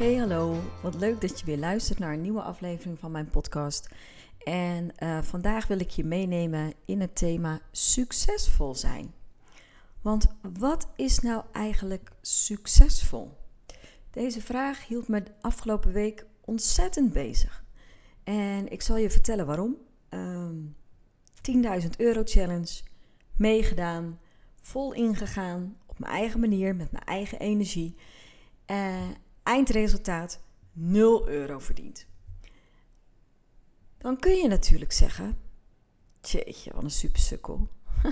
Hey hallo, wat leuk dat je weer luistert naar een nieuwe aflevering van mijn podcast. En uh, vandaag wil ik je meenemen in het thema succesvol zijn. Want wat is nou eigenlijk succesvol? Deze vraag hield me de afgelopen week ontzettend bezig. En ik zal je vertellen waarom. Um, 10.000 euro challenge, meegedaan, vol ingegaan, op mijn eigen manier, met mijn eigen energie. Uh, eindresultaat 0 euro verdiend. Dan kun je natuurlijk zeggen: Jeetje, wat een supersukkel.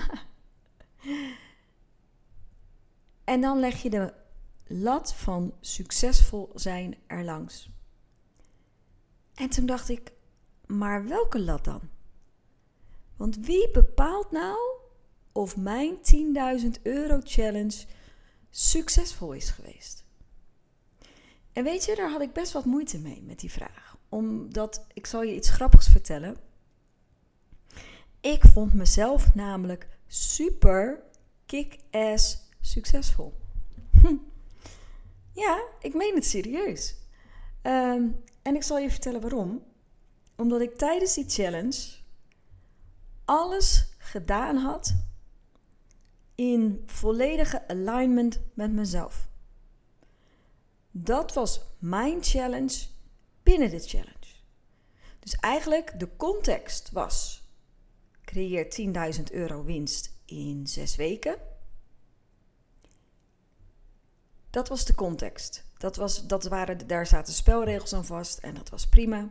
en dan leg je de lat van succesvol zijn erlangs. En toen dacht ik: Maar welke lat dan? Want wie bepaalt nou of mijn 10.000 euro challenge succesvol is geweest? En weet je, daar had ik best wat moeite mee met die vraag. Omdat, ik zal je iets grappigs vertellen. Ik vond mezelf namelijk super kick-ass succesvol. Ja, ik meen het serieus. Ehm, en ik zal je vertellen waarom. Omdat ik tijdens die challenge alles gedaan had in volledige alignment met mezelf. Dat was mijn challenge binnen de challenge. Dus eigenlijk de context was: creëer 10.000 euro winst in zes weken. Dat was de context. Dat was, dat waren, daar zaten spelregels aan vast en dat was prima.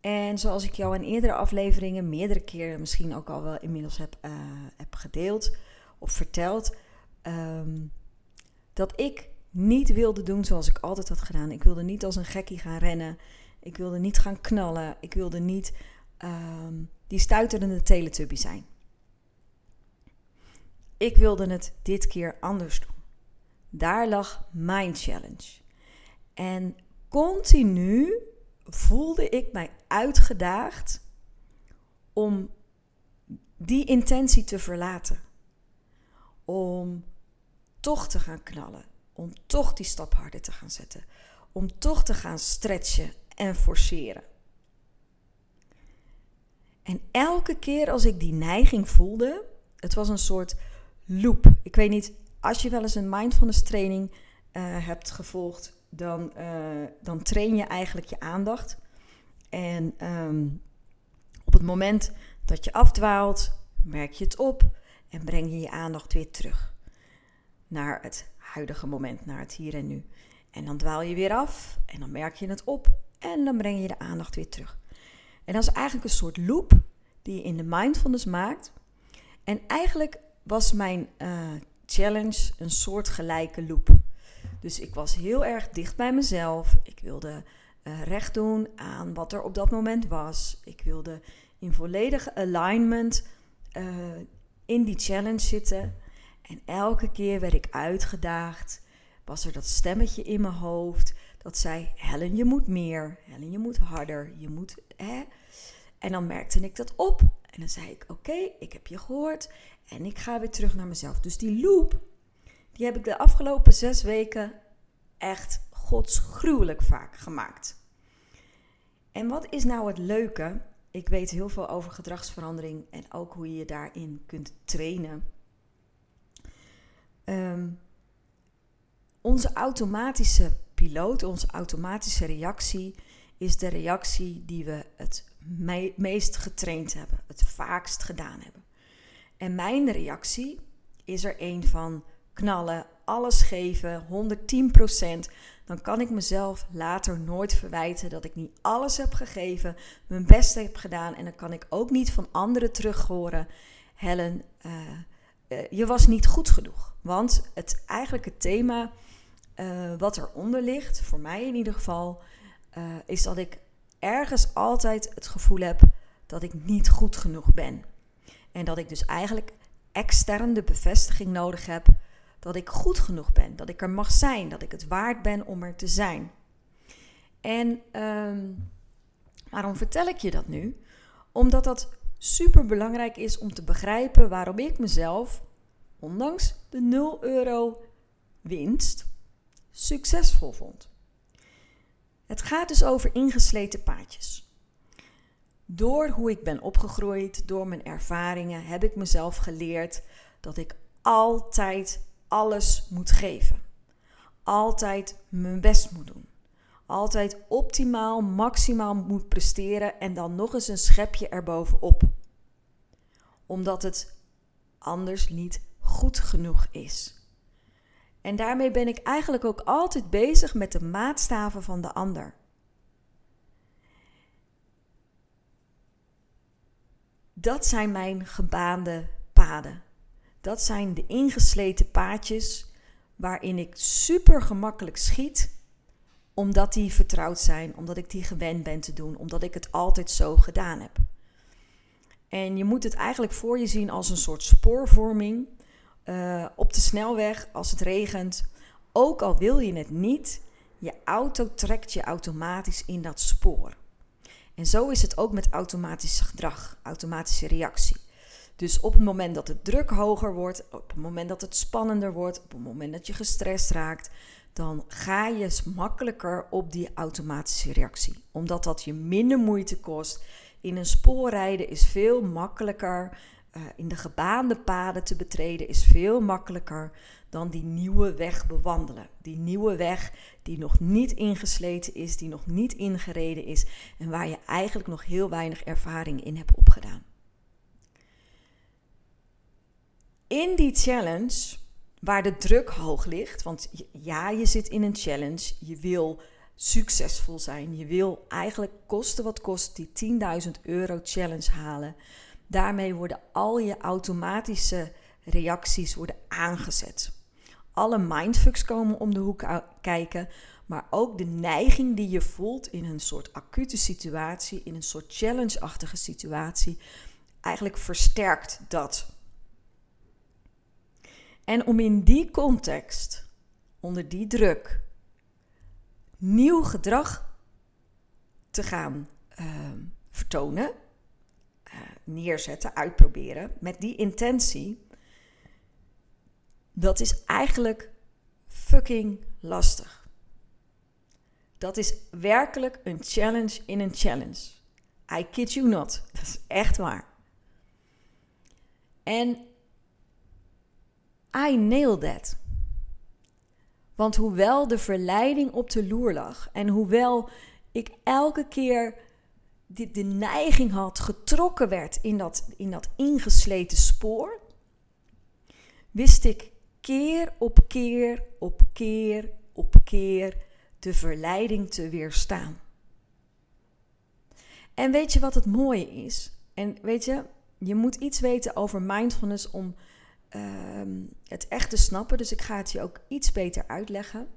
En zoals ik jou in eerdere afleveringen meerdere keren misschien ook al wel inmiddels heb, uh, heb gedeeld of verteld, um, dat ik niet wilde doen zoals ik altijd had gedaan. Ik wilde niet als een gekkie gaan rennen. Ik wilde niet gaan knallen. Ik wilde niet um, die stuiterende teletubby zijn. Ik wilde het dit keer anders doen. Daar lag mijn challenge. En continu voelde ik mij uitgedaagd om die intentie te verlaten. Om toch te gaan knallen om toch die stap harder te gaan zetten. Om toch te gaan stretchen en forceren. En elke keer als ik die neiging voelde, het was een soort loop. Ik weet niet, als je wel eens een mindfulness training uh, hebt gevolgd, dan, uh, dan train je eigenlijk je aandacht. En um, op het moment dat je afdwaalt, merk je het op en breng je je aandacht weer terug naar het huidige moment, naar het hier en nu. En dan dwaal je weer af en dan merk je het op en dan breng je de aandacht weer terug. En dat is eigenlijk een soort loop die je in de mindfulness maakt. En eigenlijk was mijn uh, challenge een soort gelijke loop. Dus ik was heel erg dicht bij mezelf. Ik wilde uh, recht doen aan wat er op dat moment was. Ik wilde in volledige alignment uh, in die challenge zitten. En elke keer werd ik uitgedaagd. Was er dat stemmetje in mijn hoofd dat zei: Helen, je moet meer. Helen, je moet harder. Je moet. Hè? En dan merkte ik dat op. En dan zei ik: Oké, ik heb je gehoord. En ik ga weer terug naar mezelf. Dus die loop, die heb ik de afgelopen zes weken echt godsgruwelijk vaak gemaakt. En wat is nou het leuke? Ik weet heel veel over gedragsverandering en ook hoe je je daarin kunt trainen. Um, onze automatische piloot, onze automatische reactie, is de reactie die we het me meest getraind hebben, het vaakst gedaan hebben. En mijn reactie is er een van knallen, alles geven, 110%. Dan kan ik mezelf later nooit verwijten dat ik niet alles heb gegeven, mijn best heb gedaan. En dan kan ik ook niet van anderen terug horen. Helen, uh, eh, je was niet goed genoeg. Want het, eigenlijk het thema uh, wat eronder ligt, voor mij in ieder geval, is dat ik ergens altijd het gevoel heb dat ik niet goed genoeg ben. En dat ik dus eigenlijk extern de bevestiging nodig heb dat ik goed genoeg ben, dat ik er mag zijn, dat ik het waard ben om er te zijn. En ehm, waarom vertel ik je dat nu? Omdat dat super belangrijk is om te begrijpen waarom ik mezelf, ondanks de 0 euro winst, succesvol vond. Het gaat dus over ingesleten paadjes. Door hoe ik ben opgegroeid, door mijn ervaringen, heb ik mezelf geleerd dat ik altijd alles moet geven. Altijd mijn best moet doen. Altijd optimaal, maximaal moet presteren en dan nog eens een schepje erbovenop. Omdat het anders niet goed genoeg is. En daarmee ben ik eigenlijk ook altijd bezig met de maatstaven van de ander. Dat zijn mijn gebaande paden. Dat zijn de ingesleten paadjes waarin ik super gemakkelijk schiet, omdat die vertrouwd zijn, omdat ik die gewend ben te doen, omdat ik het altijd zo gedaan heb. En je moet het eigenlijk voor je zien als een soort spoorvorming uh, op de snelweg als het regent. Ook al wil je het niet, je auto trekt je automatisch in dat spoor. En zo is het ook met automatisch gedrag, automatische reactie. Dus op het moment dat de druk hoger wordt, op het moment dat het spannender wordt, op het moment dat je gestrest raakt, dan ga je makkelijker op die automatische reactie. Omdat dat je minder moeite kost. In een spoor rijden is veel makkelijker. Uh, in de gebaande paden te betreden is veel makkelijker dan die nieuwe weg bewandelen. Die nieuwe weg die nog niet ingesleten is, die nog niet ingereden is en waar je eigenlijk nog heel weinig ervaring in hebt opgedaan. in die challenge, waar de druk hoog ligt, want ja, je zit in een challenge, je wil succesvol zijn, je wil eigenlijk kosten wat kost die 10.000 euro challenge halen. Daarmee worden al je automatische reacties worden aangezet. Alle mindfucks komen om de hoek kijken, maar ook de neiging die je voelt in een soort acute situatie, in een soort challenge-achtige situatie, eigenlijk versterkt dat. En om in die context, onder die druk, nieuw gedrag te gaan uh, vertonen, uh, neerzetten, uitproberen, met die intentie, dat is eigenlijk fucking lastig. Dat is werkelijk een challenge in een challenge. I kid you not. Dat is echt waar. En I nailed that. Want hoewel de verleiding op de loer lag en hoewel ik elke keer de, de neiging had, getrokken werd in dat, in dat ingesleten spoor, wist ik keer op keer op keer op keer de verleiding te weerstaan. En weet je wat het mooie is? En weet je, je moet iets weten over mindfulness om Ehm, het echt te snappen. Dus ik ga het je ook iets beter uitleggen.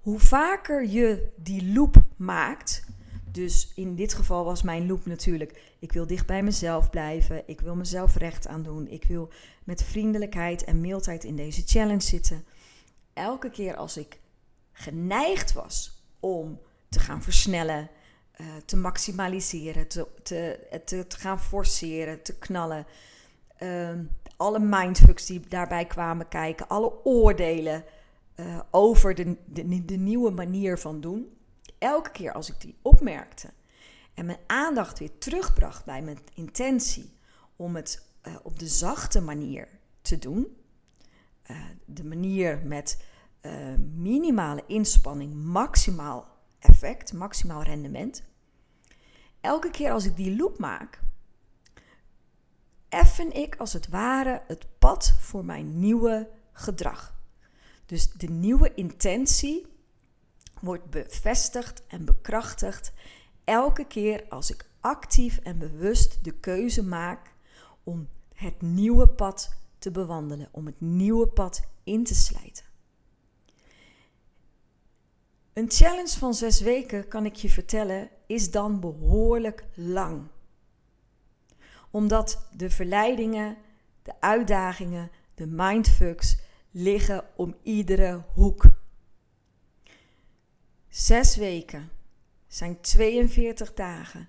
Hoe vaker je die loop maakt. Dus in dit geval was mijn loop natuurlijk: ik wil dicht bij mezelf blijven. Ik wil mezelf recht aan doen. Ik wil met vriendelijkheid en mildheid in deze challenge zitten. Elke keer als ik geneigd was om te gaan versnellen, uh, te maximaliseren, te, te, te, gaan forceren, te knallen. Uh, alle mindfucks die daarbij kwamen kijken, alle oordelen uh, over de, de, de nieuwe manier van doen. Elke keer als ik die opmerkte en mijn aandacht weer terugbracht bij mijn intentie om het uh, op de zachte manier te doen, uh, de manier met minimale inspanning, maximaal effect, maximaal rendement. Elke keer als ik die loop maak, effen ik als het ware het pad voor mijn nieuwe gedrag. Dus de nieuwe intentie wordt bevestigd en bekrachtigd elke keer als ik actief en bewust de keuze maak om het nieuwe pad te bewandelen, om het nieuwe pad in te slijten. Een challenge van zes weken, kan ik je vertellen, is dan behoorlijk lang. Omdat de verleidingen, de uitdagingen, de mindfucks liggen om iedere hoek. Zes weken zijn 42 dagen.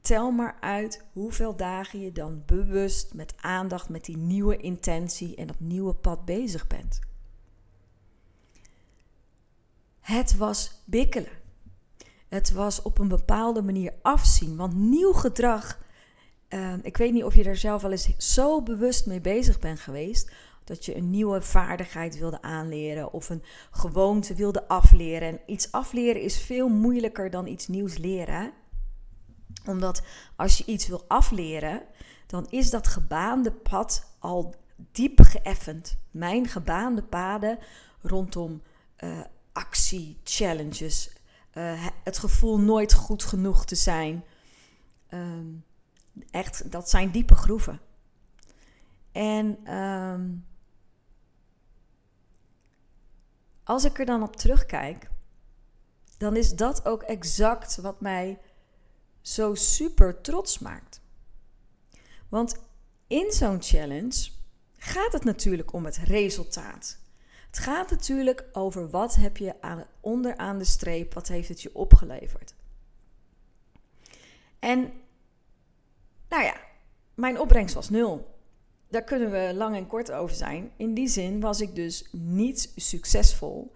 Tel maar uit hoeveel dagen je dan bewust met aandacht met die nieuwe intentie en dat nieuwe pad bezig bent. Het was bikkelen. Het was op een bepaalde manier afzien. Want nieuw gedrag, uh, ik weet niet of je daar zelf wel eens zo bewust mee bezig bent geweest. Dat je een nieuwe vaardigheid wilde aanleren of een gewoonte wilde afleren. En iets afleren is veel moeilijker dan iets nieuws leren. Omdat als je iets wil afleren, dan is dat gebaande pad al diep geëffend. Mijn gebaande paden rondom uh, actie, challenges, uh, het gevoel nooit goed genoeg te zijn. Um, echt, dat zijn diepe groeven. En um, als ik er dan op terugkijk, dan is dat ook exact wat mij zo super trots maakt. Want in zo'n challenge gaat het natuurlijk om het resultaat. Het gaat natuurlijk over wat heb je aan, onderaan de streep, wat heeft het je opgeleverd. En nou ja, mijn opbrengst was nul. Daar kunnen we lang en kort over zijn. In die zin was ik dus niet succesvol.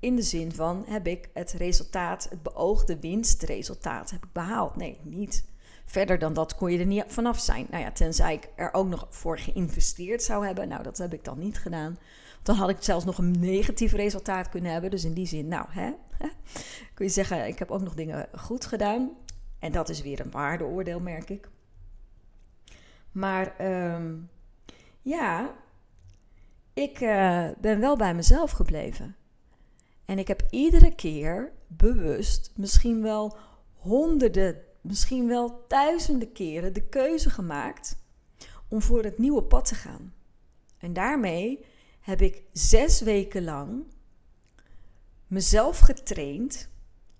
In de zin van heb ik het resultaat, het beoogde winstresultaat, heb ik behaald? Nee, niet. Verder dan dat kon je er niet vanaf zijn. Nou ja, tenzij ik er ook nog voor geïnvesteerd zou hebben. Nou, dat heb ik dan niet gedaan. Dan had ik zelfs nog een negatief resultaat kunnen hebben. Dus in die zin, nou, hè, kun je zeggen, ik heb ook nog dingen goed gedaan. En dat is weer een waardeoordeel, merk ik. Maar um, ja, ik uh, ben wel bij mezelf gebleven. En ik heb iedere keer bewust, misschien wel honderden, misschien wel duizenden keren de keuze gemaakt om voor het nieuwe pad te gaan. En daarmee heb ik zes weken lang mezelf getraind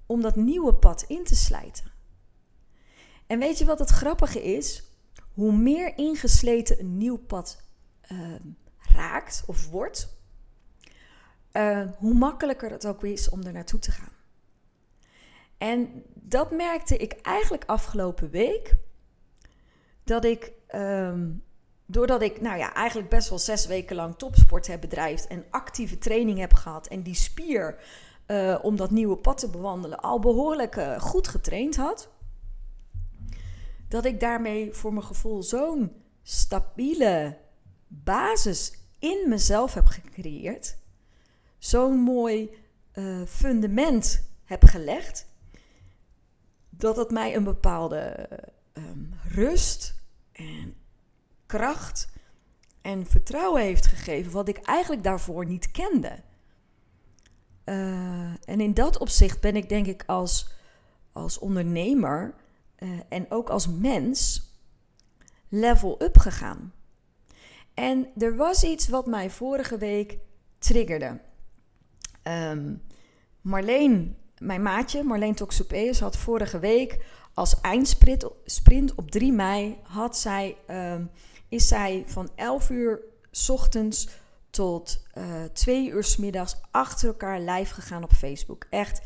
om dat nieuwe pad in te slijten. En weet je wat het grappige is? Hoe meer ingesleten een nieuw pad uh, raakt of wordt, uh, hoe makkelijker het ook is om er naartoe te gaan. En dat merkte ik eigenlijk afgelopen week. Dat ik um, doordat ik, nou ja, eigenlijk best wel zes weken lang topsport heb bedrijfd en actieve training heb gehad en die spier uh, om dat nieuwe pad te bewandelen al behoorlijk uh, goed getraind had, dat ik daarmee voor mijn gevoel zo'n stabiele basis in mezelf heb gecreëerd, zo'n mooi uh, fundament heb gelegd, dat het mij een bepaalde um, rust en kracht en vertrouwen heeft gegeven, wat ik eigenlijk daarvoor niet kende. Uh, en in dat opzicht ben ik denk ik als, als ondernemer uh, en ook als mens level up gegaan. En er was iets wat mij vorige week triggerde. Um, Marleen, mijn maatje, Marleen Toxopeus, had vorige week als eindsprint sprint op 3 mei had zij um, is zij van 11 uur s ochtends tot uh, eh, 2 uur s middags achter elkaar live gegaan op Facebook. Echt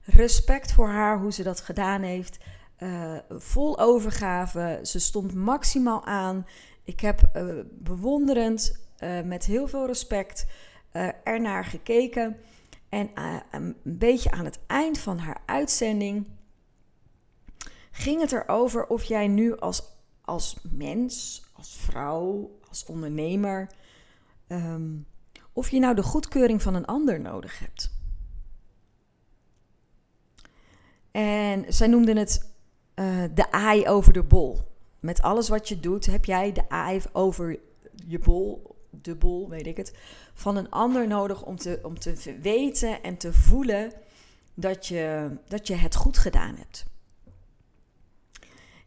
respect voor haar hoe ze dat gedaan heeft. Uh, vol overgave. Ze stond maximaal aan. Ik heb uh, bewonderend, met heel veel respect, ernaar gekeken. En een beetje aan het eind van haar uitzending ging het erover of jij nu als, als mens, als vrouw, als ondernemer, um, of je nou de goedkeuring van een ander nodig hebt. En zij noemden het uh, de aai over de bol. Met alles wat je doet, heb jij de aai over je bol, de bol, weet ik het, van een ander nodig om te, om te weten en te voelen dat je, dat je het goed gedaan hebt.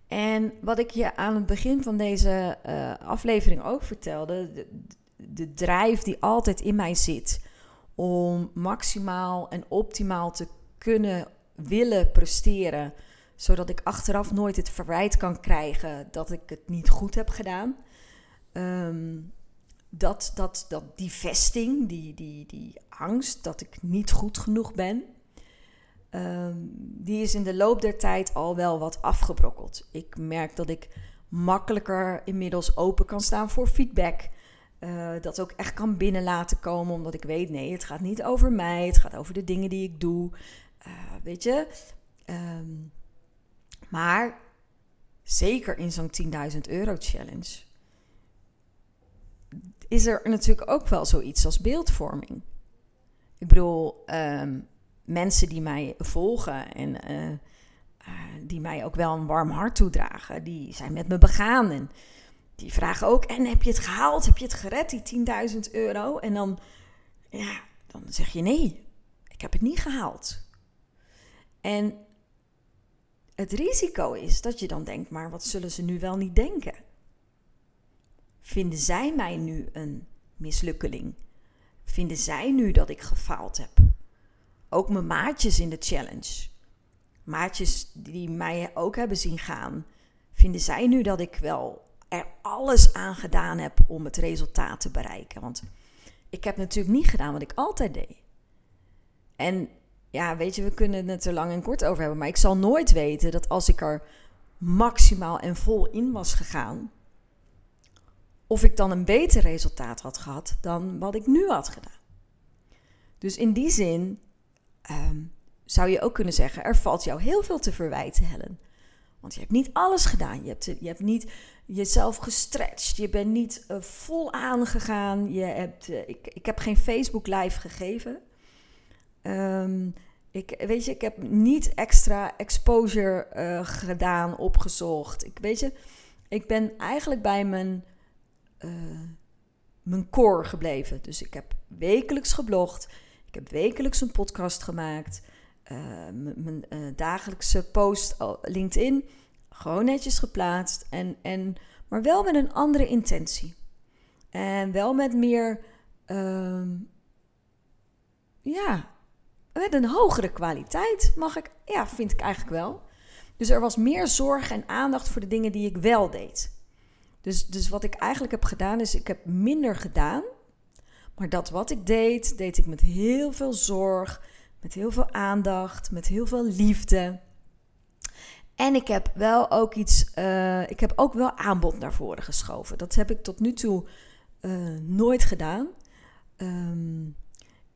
En wat ik je aan het begin van deze uh, aflevering ook vertelde, de, de drijf die altijd in mij zit om maximaal en optimaal te kunnen willen presteren, zodat ik achteraf nooit het verwijt kan krijgen dat ik het niet goed heb gedaan. Ehm, dat, dat, dat die vesting, die, die, die angst dat ik niet goed genoeg ben, Ehm, die is in de loop der tijd al wel wat afgebrokkeld. Ik merk dat ik makkelijker inmiddels open kan staan voor feedback. Uh, dat ook echt kan binnen laten komen, omdat ik weet, nee, het gaat niet over mij, het gaat over de dingen die ik doe. Uh, weet je? Um, maar zeker in zo'n 10.000 euro challenge is er natuurlijk ook wel zoiets als beeldvorming. Ik bedoel, um, mensen die mij volgen en eh, eh, die mij ook wel een warm hart toedragen, die zijn met me begaan. En die vragen ook: En heb je het gehaald? Heb je het gered, die 10.000 euro? En dan, ja, dan zeg je: Nee, ik heb het niet gehaald. En het risico is dat je dan denkt: Maar wat zullen ze nu wel niet denken? Vinden zij mij nu een mislukkeling? Vinden zij nu dat ik gefaald heb? Ook mijn maatjes in de challenge. Maatjes die mij ook hebben zien gaan, vinden zij nu dat ik wel er alles aan gedaan heb om het resultaat te bereiken. Want ik heb natuurlijk niet gedaan wat ik altijd deed. En ja, weet je, we kunnen het er lang en kort over hebben. Maar ik zal nooit weten dat als ik er maximaal en vol in was gegaan, of ik dan een beter resultaat had gehad dan wat ik nu had gedaan. Dus in die zin Ehm, zou je ook kunnen zeggen, er valt jou heel veel te verwijten, Helen. Want je hebt niet alles gedaan. Je hebt, je hebt niet jezelf gestretched. Je bent niet uh, vol aangegaan. Je hebt, uh, ik, ik heb geen Facebook live gegeven. Um, ik, weet je, ik heb niet extra exposure uh, gedaan, opgezocht. Ik, weet je, ik ben eigenlijk bij mijn, mijn core gebleven. Dus ik heb wekelijks geblogd. Ik heb wekelijks een podcast gemaakt. Uh, mijn dagelijkse post LinkedIn. Gewoon netjes geplaatst. En, en, maar wel met een andere intentie. En wel met meer. Uh, ja, met een hogere kwaliteit, mag ik. Ja, vind ik eigenlijk wel. Dus er was meer zorg en aandacht voor de dingen die ik wel deed. Dus, dus wat ik eigenlijk heb gedaan, is ik heb minder gedaan. Maar dat wat ik deed, deed ik met heel veel zorg, met heel veel aandacht, met heel veel liefde. En ik heb wel ook iets, uh, ik heb ook wel aanbod naar voren geschoven. Dat heb ik tot nu toe uh, nooit gedaan. Um,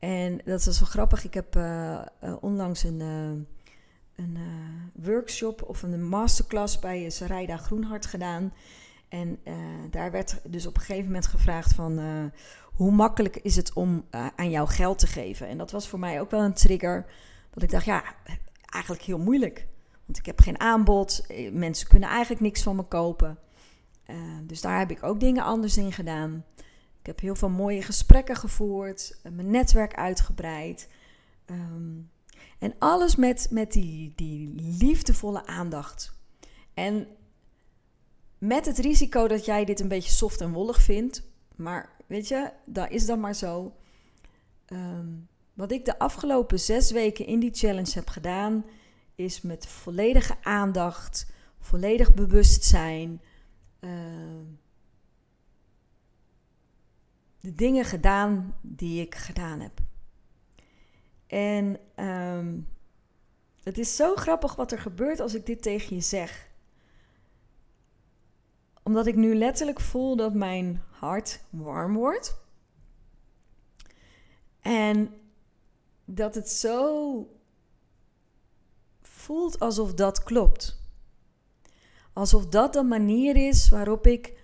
en dat is wel grappig. Ik heb uh, onlangs een, een workshop of een masterclass bij Sarayda Groenhart gedaan. En daar werd dus op een gegeven moment gevraagd van hoe makkelijk is het om aan jou geld te geven? En dat was voor mij ook wel een trigger. Dat ik dacht, ja, eigenlijk heel moeilijk. Want ik heb geen aanbod. Eh, mensen kunnen eigenlijk niks van me kopen. Dus daar heb ik ook dingen anders in gedaan. Ik heb heel veel mooie gesprekken gevoerd. mijn netwerk uitgebreid. Um, en alles met, met die, die liefdevolle aandacht. En met het risico dat jij dit een beetje soft en wollig vindt. Maar Weet je, dat is dan maar zo. Ehm, wat ik de afgelopen zes weken in die challenge heb gedaan, is met volledige aandacht, volledig bewustzijn, uh, de dingen gedaan die ik gedaan heb. En um, het is zo grappig wat er gebeurt als ik dit tegen je zeg omdat ik nu letterlijk voel dat mijn hart warm wordt. En dat het zo voelt alsof dat klopt. Alsof dat de manier is waarop ik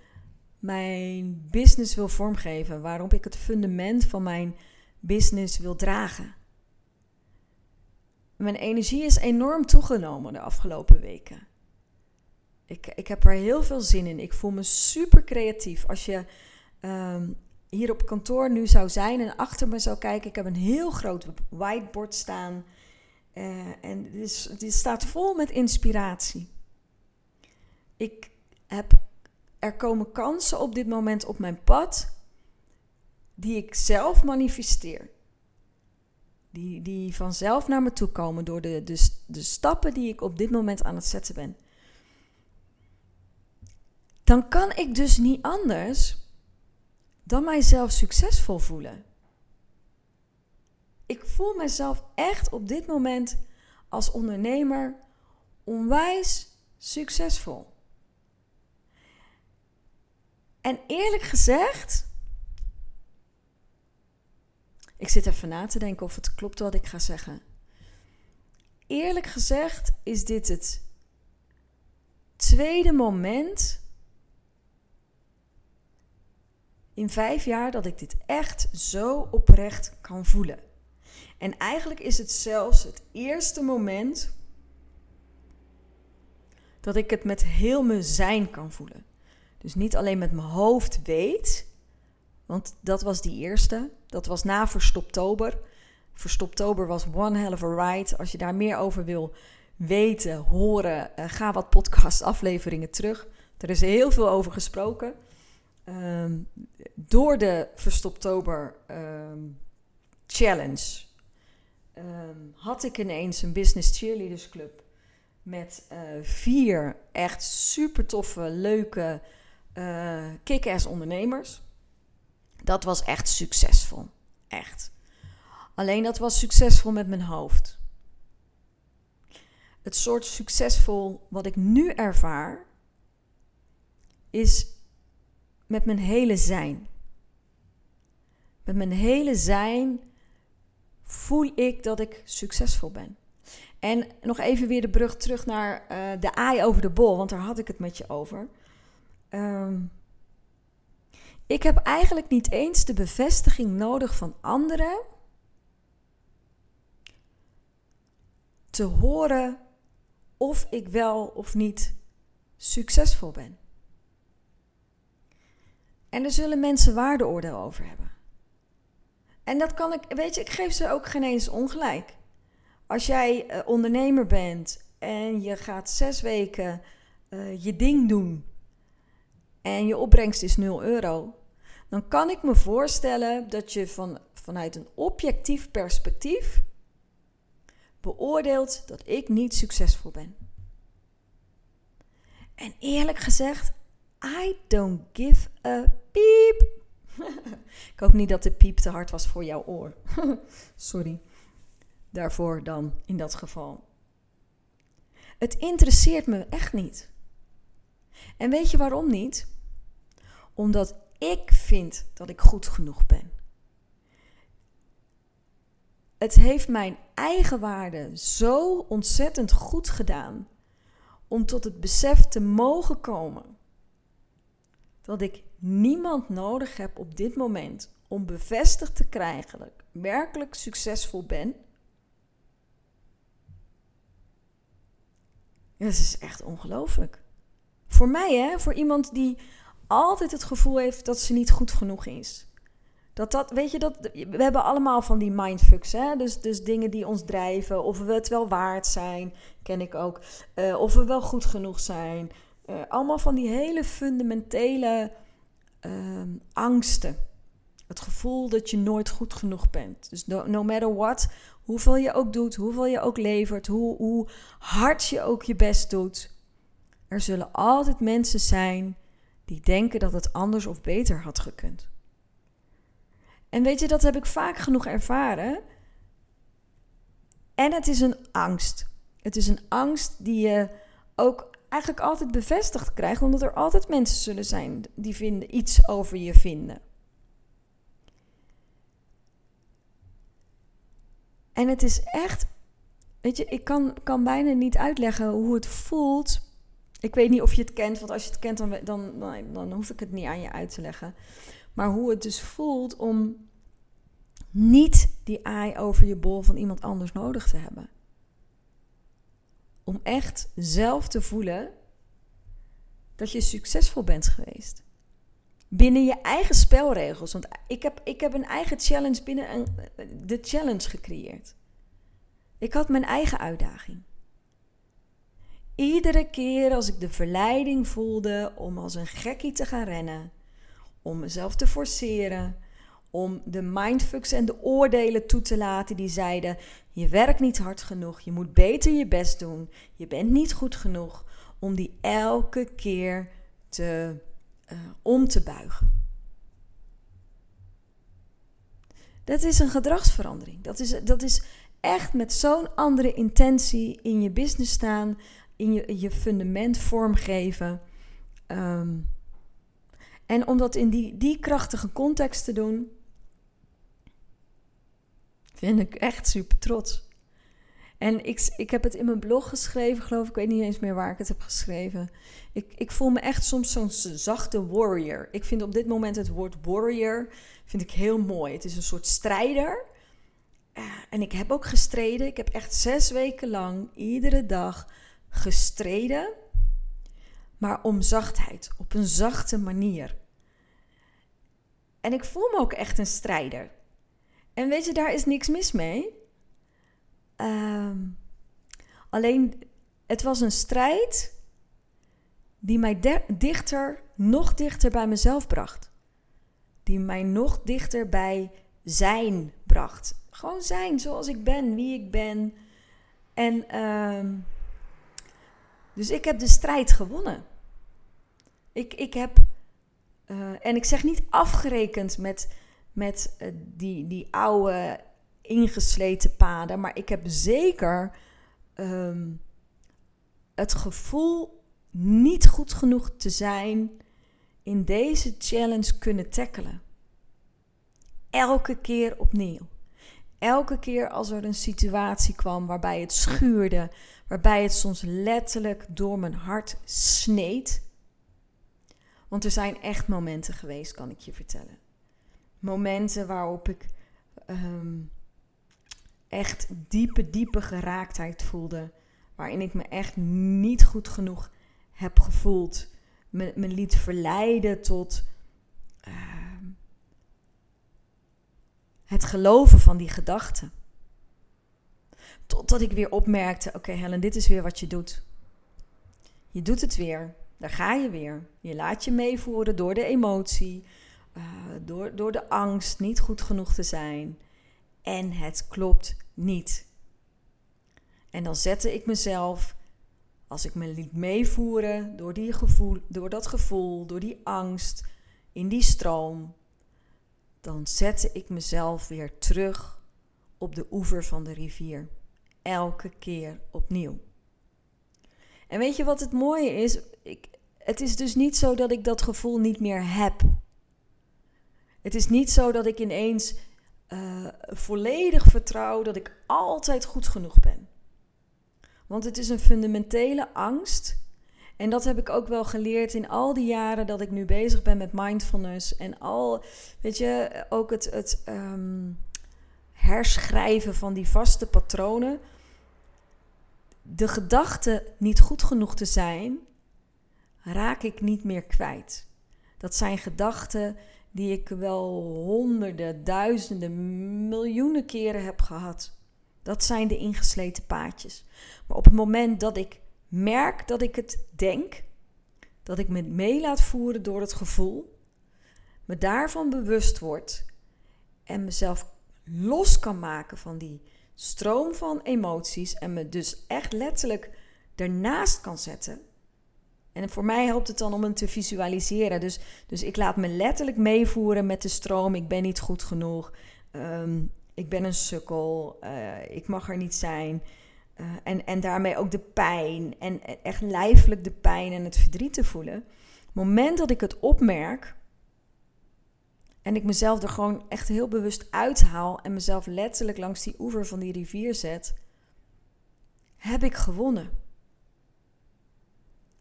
mijn business wil vormgeven, waarop ik het fundament van mijn business wil dragen. Mijn energie is enorm toegenomen de afgelopen weken. Ik, ik heb er heel veel zin in. Ik voel me super creatief. Als je um, hier op kantoor nu zou zijn en achter me zou kijken, ik heb een heel groot whiteboard staan. Uh, en het, is, het staat vol met inspiratie. Ik heb, er komen kansen op dit moment op mijn pad die ik zelf manifesteer. Die, die vanzelf naar me toe komen door de, de, de stappen die ik op dit moment aan het zetten ben. Dan kan ik dus niet anders dan mijzelf succesvol voelen. Ik voel mezelf echt op dit moment als ondernemer onwijs succesvol. En eerlijk gezegd, ik zit even na te denken of het klopt wat ik ga zeggen. Eerlijk gezegd is dit het tweede moment in vijf jaar dat ik dit echt zo oprecht kan voelen. En eigenlijk is het zelfs het eerste moment dat ik het met heel mijn zijn kan voelen. Dus niet alleen met mijn hoofd weet, want dat was die eerste. Dat was na Verstoptober. Verstoptober was one hell of a ride. Als je daar meer over wil weten, horen, uh, ga wat podcast afleveringen terug. Er is heel veel over gesproken. Ehm, door de Verstoptober um, challenge ehm, had ik ineens een Business Cheerleaders Club met uh, vier echt super toffe, leuke, uh, kick-ass ondernemers. Dat was echt succesvol. Echt. Alleen dat was succesvol met mijn hoofd. Het soort succesvol wat ik nu ervaar, is met mijn hele zijn. Met mijn hele zijn voel ik dat ik succesvol ben. En nog even weer de brug terug naar uh, de aai over de bol, want daar had ik het met je over. Um, ik heb eigenlijk niet eens de bevestiging nodig van anderen te horen of ik wel of niet succesvol ben. En er zullen mensen waardeoordeel over hebben. En dat kan ik, weet je, ik geef ze ook geen eens ongelijk. Als jij uh, ondernemer bent en je gaat zes weken uh, je ding doen en je opbrengst is 0 euro, dan kan ik me voorstellen dat je van, vanuit een objectief perspectief beoordeelt dat ik niet succesvol ben. En eerlijk gezegd, I don't give a piep. ik hoop niet dat de piep te hard was voor jouw oor. Sorry. Daarvoor dan in dat geval. Het interesseert me echt niet. En weet je waarom niet? Omdat ik vind dat ik goed genoeg ben. Het heeft mijn eigen waarde zo ontzettend goed gedaan om tot het besef te mogen komen dat ik niemand nodig heb op dit moment om bevestigd te krijgen dat ik werkelijk succesvol ben. dat is echt ongelooflijk. Voor mij, hè, voor iemand die altijd het gevoel heeft dat ze niet goed genoeg is. Dat dat, weet je, dat, we hebben allemaal van die mindfucks, hè? Dus, dus dingen die ons drijven, of we het wel waard zijn, ken ik ook, uh, of we wel goed genoeg zijn. Uh, allemaal van die hele fundamentele uh, angsten. Het gevoel dat je nooit goed genoeg bent. Dus no, no, matter what, hoeveel je ook doet, hoeveel je ook levert, hoe, hoe hard je ook je best doet. Er zullen altijd mensen zijn die denken dat het anders of beter had gekund. En weet je, dat heb ik vaak genoeg ervaren. En het is een angst. Het is een angst die je ook eigenlijk altijd bevestigd krijgt, omdat er altijd mensen zullen zijn die vinden, iets over je vinden. En het is echt, weet je, ik kan, kan bijna niet uitleggen hoe het voelt ik weet niet of je het kent, want als je het kent, dan, dan, dan, dan hoef ik het niet aan je uit te leggen. Maar hoe het dus voelt om niet die aai over je bol van iemand anders nodig te hebben. Om echt zelf te voelen dat je succesvol bent geweest. Binnen je eigen spelregels. Want ik heb, ik heb een eigen challenge binnen een, de challenge gecreëerd. Ik had mijn eigen uitdaging. Iedere keer als ik de verleiding voelde om als een gekkie te gaan rennen, om mezelf te forceren, om de mindfucks en de oordelen toe te laten die zeiden: je werkt niet hard genoeg, je moet beter je best doen, je bent niet goed genoeg, om die elke keer te, uh, om te buigen. Dat is een gedragsverandering. Dat is, dat is echt met zo'n andere intentie in je business staan, in je, je fundament vormgeven. Um, en om dat in die, die krachtige context te doen, vind ik echt super trots. En ik, ik heb het in mijn blog geschreven, geloof ik. Ik weet niet eens meer waar ik het heb geschreven. Ik, ik voel me echt soms zo'n zachte warrior. Ik vind op dit moment het woord warrior vind ik heel mooi. Het is een soort strijder. Uh, en ik heb ook gestreden. Ik heb echt zes weken lang iedere dag gestreden. Maar om zachtheid, op een zachte manier. En ik voel me ook echt een strijder. En weet je, daar is niks mis mee. Uh, alleen, het was een strijd die mij dichter, nog dichter bij mezelf bracht. Die mij nog dichter bij zijn bracht. Gewoon zijn zoals ik ben, wie ik ben. En uh, dus ik heb de strijd gewonnen. Ik, ik heb, uh, en ik zeg niet afgerekend met, met uh, die, die oude ingesleten paden, maar ik heb zeker um, het gevoel niet goed genoeg te zijn in deze challenge kunnen tackelen. Elke keer opnieuw. Elke keer als er een situatie kwam waarbij het schuurde, waarbij het soms letterlijk door mijn hart sneed. Want er zijn echt momenten geweest, kan ik je vertellen. Momenten waarop ik um, echt diepe, diepe geraaktheid voelde. Waarin ik me echt niet goed genoeg heb gevoeld. Me, me liet verleiden tot uh, het geloven van die gedachten. Totdat ik weer opmerkte: oké, Helen, dit is weer wat je doet. Je doet het weer. Daar ga je weer. Je laat je meevoeren door de emotie, uh, door, door de angst niet goed genoeg te zijn. En het klopt niet. En dan zette ik mezelf, als ik me liet meevoeren door, die gevoel, door dat gevoel, door die angst, in die stroom, dan zette ik mezelf weer terug op de oever van de rivier. Elke keer opnieuw. En weet je wat het mooie is? Ik, het is dus niet zo dat ik dat gevoel niet meer heb. Het is niet zo dat ik ineens uh, volledig vertrouw dat ik altijd goed genoeg ben. Want het is een fundamentele angst. En dat heb ik ook wel geleerd in al die jaren dat ik nu bezig ben met mindfulness. En al, weet je, ook het, het um, herschrijven van die vaste patronen. De gedachte niet goed genoeg te zijn, raak ik niet meer kwijt. Dat zijn gedachten die ik wel honderden, duizenden, miljoenen keren heb gehad. Dat zijn de ingesleten paadjes. Maar op het moment dat ik merk dat ik het denk, dat ik me mee laat voeren door het gevoel, me daarvan bewust word en mezelf los kan maken van die stroom van emoties en me dus echt letterlijk ernaast kan zetten, en voor mij helpt het dan om hem te visualiseren. Dus, dus ik laat me letterlijk meevoeren met de stroom. Ik ben niet goed genoeg. Um, ik ben een sukkel. Uh, ik mag er niet zijn. Uh, en, en daarmee ook de pijn. En echt lijfelijk de pijn en het verdriet te voelen. Het moment dat ik het opmerk. En ik mezelf er gewoon echt heel bewust uithaal. En mezelf letterlijk langs die oever van die rivier zet. Heb ik gewonnen.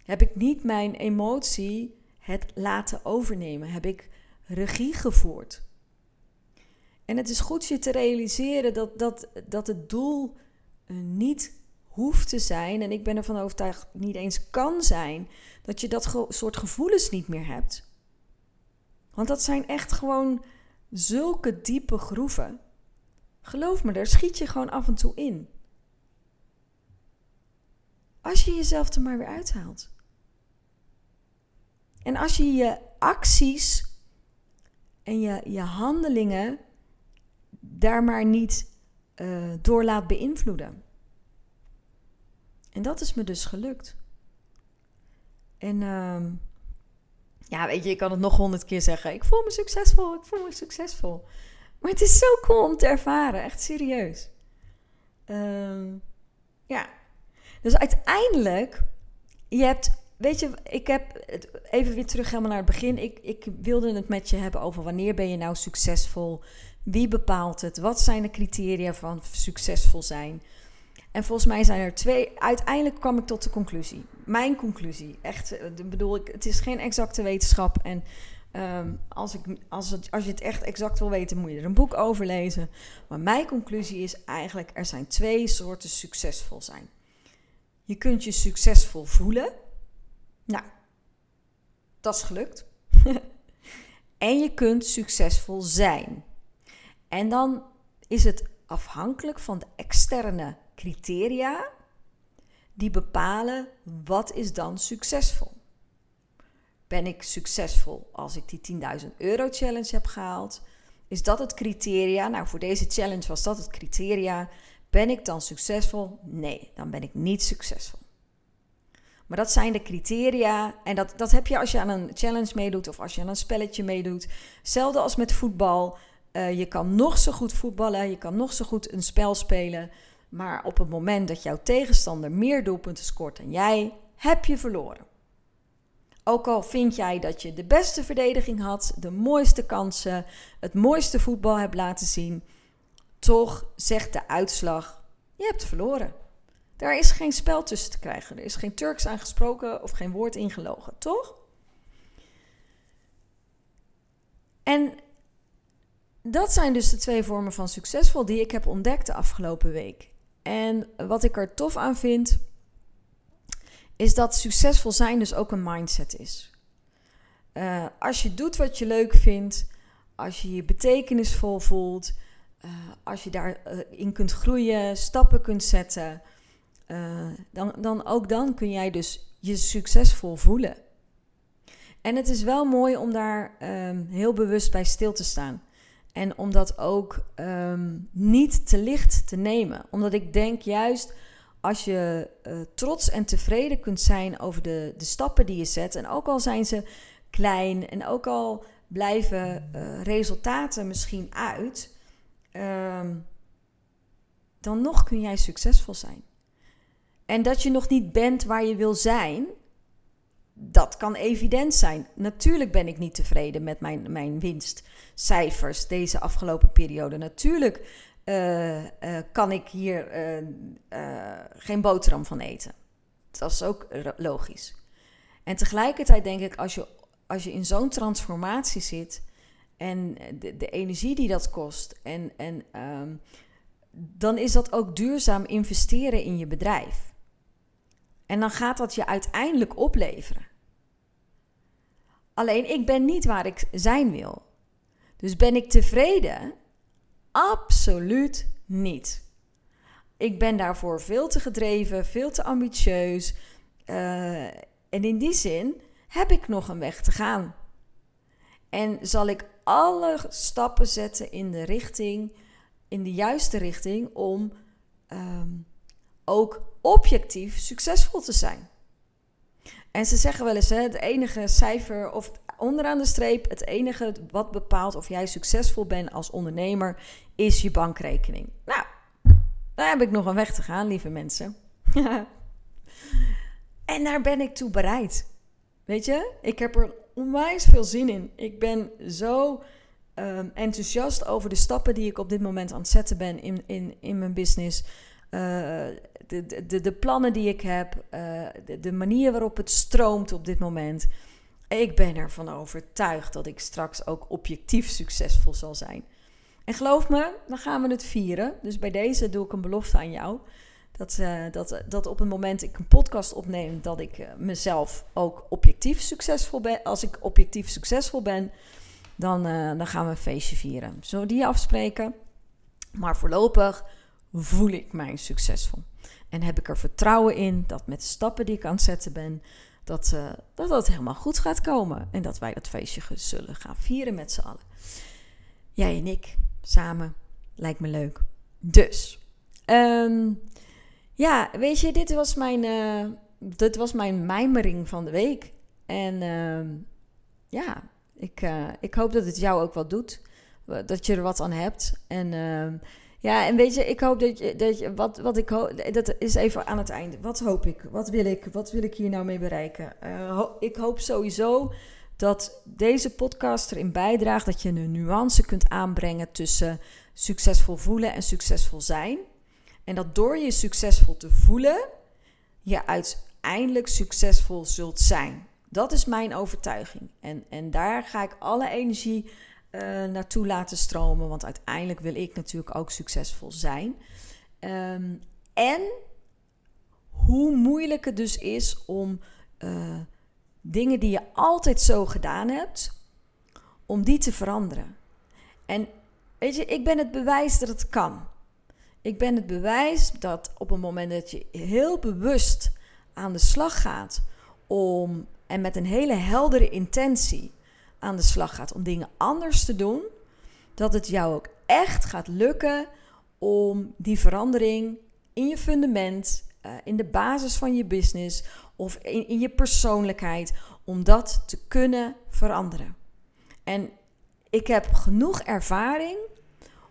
Heb ik niet mijn emotie het laten overnemen? Heb ik regie gevoerd? En het is goed je te realiseren dat, dat, dat het doel eh, niet hoeft te zijn, en ik ben ervan overtuigd niet eens kan zijn, dat je dat soort gevoelens niet meer hebt. Want dat zijn echt gewoon zulke diepe groeven. Geloof me, daar schiet je gewoon af en toe in. Als je jezelf er maar weer uithaalt. En als je je acties en je, je handelingen daar maar niet uh, door laat beïnvloeden. En dat is me dus gelukt. En uh, ja, weet je, ik kan het nog honderd keer zeggen. Ik voel me succesvol, ik voel me succesvol. Maar het is zo cool om te ervaren, echt serieus. Uh, ja. Dus uiteindelijk, je hebt, weet je, ik heb, even weer terug helemaal naar het begin. Ik, ik wilde het met je hebben over wanneer ben je nou succesvol? Wie bepaalt het? Wat zijn de criteria van succesvol zijn? En volgens mij zijn er twee. Uiteindelijk kwam ik tot de conclusie. Mijn conclusie. Echt, eh, bedoel ik, het is geen exacte wetenschap. En um, als, ik, als, als je het echt exact wil weten, moet je er een boek over lezen. Maar mijn conclusie is eigenlijk: er zijn twee soorten succesvol zijn. Je kunt je succesvol voelen. Nou, dat is gelukt. en je kunt succesvol zijn. En dan is het afhankelijk van de externe criteria die bepalen wat is dan succesvol. Ben ik succesvol als ik die 10.000 euro challenge heb gehaald? Is dat het criteria? Nou, voor deze challenge was dat het criteria. Ben ik dan succesvol? Nee, dan ben ik niet succesvol. Maar dat zijn de criteria. En dat, dat heb je als je aan een challenge meedoet of als je aan een spelletje meedoet. Hetzelfde als met voetbal. Uh, je kan nog zo goed voetballen, je kan nog zo goed een spel spelen. Maar op het moment dat jouw tegenstander meer doelpunten scoort dan jij, heb je verloren. Ook al vind jij dat je de beste verdediging had, de mooiste kansen, het mooiste voetbal hebt laten zien, toch zegt de uitslag: je hebt verloren. Daar is geen spel tussen te krijgen. Er is geen Turks aangesproken of geen woord ingelogen, toch? En dat zijn dus de twee vormen van succesvol die ik heb ontdekt de afgelopen week. En wat ik er tof aan vind, is dat succesvol zijn dus ook een mindset is. Uh, als je doet wat je leuk vindt, als je je betekenisvol voelt, uh, als je daarin uh, kunt groeien, stappen kunt zetten, dan, dan ook dan kun jij dus je succesvol voelen. En het is wel mooi om daar um, heel bewust bij stil te staan. En om dat ook um, niet te licht te nemen. Omdat ik denk juist als je uh, trots en tevreden kunt zijn over de, de stappen die je zet. En ook al zijn ze klein en ook al blijven uh, resultaten misschien uit. Um, dan nog kun jij succesvol zijn. En dat je nog niet bent waar je wil zijn, dat kan evident zijn. Natuurlijk ben ik niet tevreden met mijn, mijn winstcijfers deze afgelopen periode. Natuurlijk uh, uh, kan ik hier uh, geen boterham van eten. Dat is ook logisch. En tegelijkertijd denk ik, als je, als je in zo'n transformatie zit en de, de, energie die dat kost, en, en um, dan is dat ook duurzaam investeren in je bedrijf. En dan gaat dat je uiteindelijk opleveren. Alleen ik ben niet waar ik zijn wil. Dus ben ik tevreden? Absoluut niet. Ik ben daarvoor veel te gedreven, veel te ambitieus. Uh, en in die zin heb ik nog een weg te gaan. En zal ik alle stappen zetten in de richting, in de juiste richting, om um, ook objectief succesvol te zijn. En ze zeggen wel eens, hè, het enige cijfer of onderaan de streep, het enige wat bepaalt of jij succesvol bent als ondernemer, is je bankrekening. Nou, daar heb ik nog een weg te gaan, lieve mensen. en daar ben ik toe bereid. Weet je, ik heb er onwijs veel zin in. Ik ben zo um, enthousiast over de stappen die ik op dit moment aan het zetten ben in, in, in mijn business. Uh, de, de, de plannen die ik heb, uh, de, de, manier waarop het stroomt op dit moment. Ik ben ervan overtuigd dat ik straks ook objectief succesvol zal zijn. En geloof me, dan gaan we het vieren. Dus bij deze doe ik een belofte aan jou. Dat, uh, dat, dat op het moment ik een podcast opneem, dat ik mezelf ook objectief succesvol ben. Als ik objectief succesvol ben, dan, dan gaan we een feestje vieren. Zullen we die afspreken? Maar voorlopig voel ik mij succesvol. En heb ik er vertrouwen in dat met de stappen die ik aan het zetten ben, dat, uh, dat dat helemaal goed gaat komen. En dat wij dat feestje zullen gaan vieren met z'n allen. Jij en ik samen. Lijkt me leuk. Dus, ehm, ja, weet je, dit was mijn, uh, dit was mijn mijmering van de week. En uh, ja, ik, uh, ik hoop dat het jou ook wat doet. Dat je er wat aan hebt. En uh, ja, en weet je, ik hoop dat je, dat je wat, wat ik hoop, dat is even aan het einde. Wat hoop ik? Wat wil ik? Wat wil ik hier nou mee bereiken? Ho ik hoop sowieso dat deze podcast erin bijdraagt dat je een nuance kunt aanbrengen tussen succesvol voelen en succesvol zijn. En dat door je succesvol te voelen, je uiteindelijk succesvol zult zijn. Dat is mijn overtuiging. En, en daar ga ik alle energie uh, naartoe laten stromen. Want uiteindelijk wil ik natuurlijk ook succesvol zijn. Um, en hoe moeilijk het dus is om uh, dingen die je altijd zo gedaan hebt, om die te veranderen. En weet je, ik ben het bewijs dat het kan. Ik ben het bewijs dat op een moment dat je heel bewust aan de slag gaat om en met een hele heldere intentie aan de slag gaat om dingen anders te doen, dat het jou ook echt gaat lukken om die verandering in je fundament, uh, in de basis van je business of in, in je persoonlijkheid, om dat te kunnen veranderen. En ik heb genoeg ervaring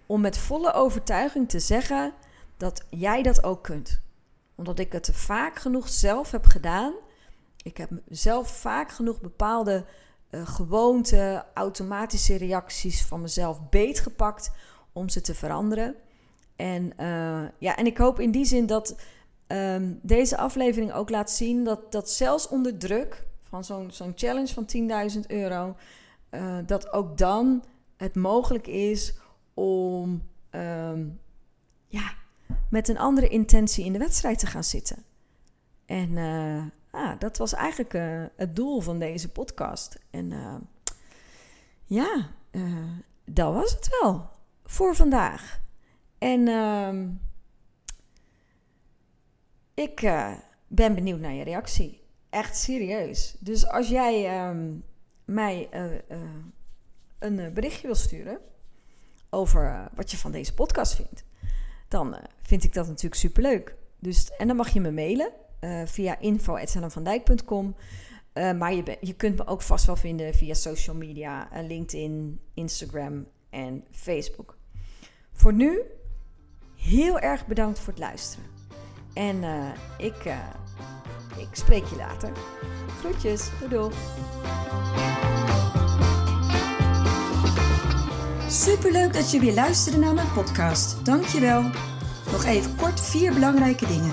om met volle overtuiging te zeggen dat jij dat ook kunt. Omdat ik het vaak genoeg zelf heb gedaan. Ik heb zelf vaak genoeg bepaalde uh, gewoonten, automatische reacties van mezelf beetgepakt om ze te veranderen. En, uh, ja, en ik hoop in die zin dat um, deze aflevering ook laat zien dat, dat zelfs onder druk van zo'n zo'n challenge van 10.000 euro, uh, dat ook dan het mogelijk is om um, ja, met een andere intentie in de wedstrijd te gaan zitten. En ah, dat was eigenlijk uh, het doel van deze podcast. En uh, ja, dat was het wel voor vandaag. En ehm, ik ben benieuwd naar je reactie. Echt serieus. Dus als jij um, mij een berichtje wil sturen over wat je van deze podcast vindt, dan vind ik dat natuurlijk superleuk. Dus, en dan mag je me mailen uh, via info.hellenvandijk.com. Uh, maar je, je kunt me ook vast wel vinden via social media, uh, LinkedIn, Instagram en Facebook. Voor nu, heel erg bedankt voor het luisteren. En ik, ik spreek je later. Groetjes, doei. Superleuk dat je weer luisterde naar mijn podcast. Dankjewel. Nog even kort vier belangrijke dingen.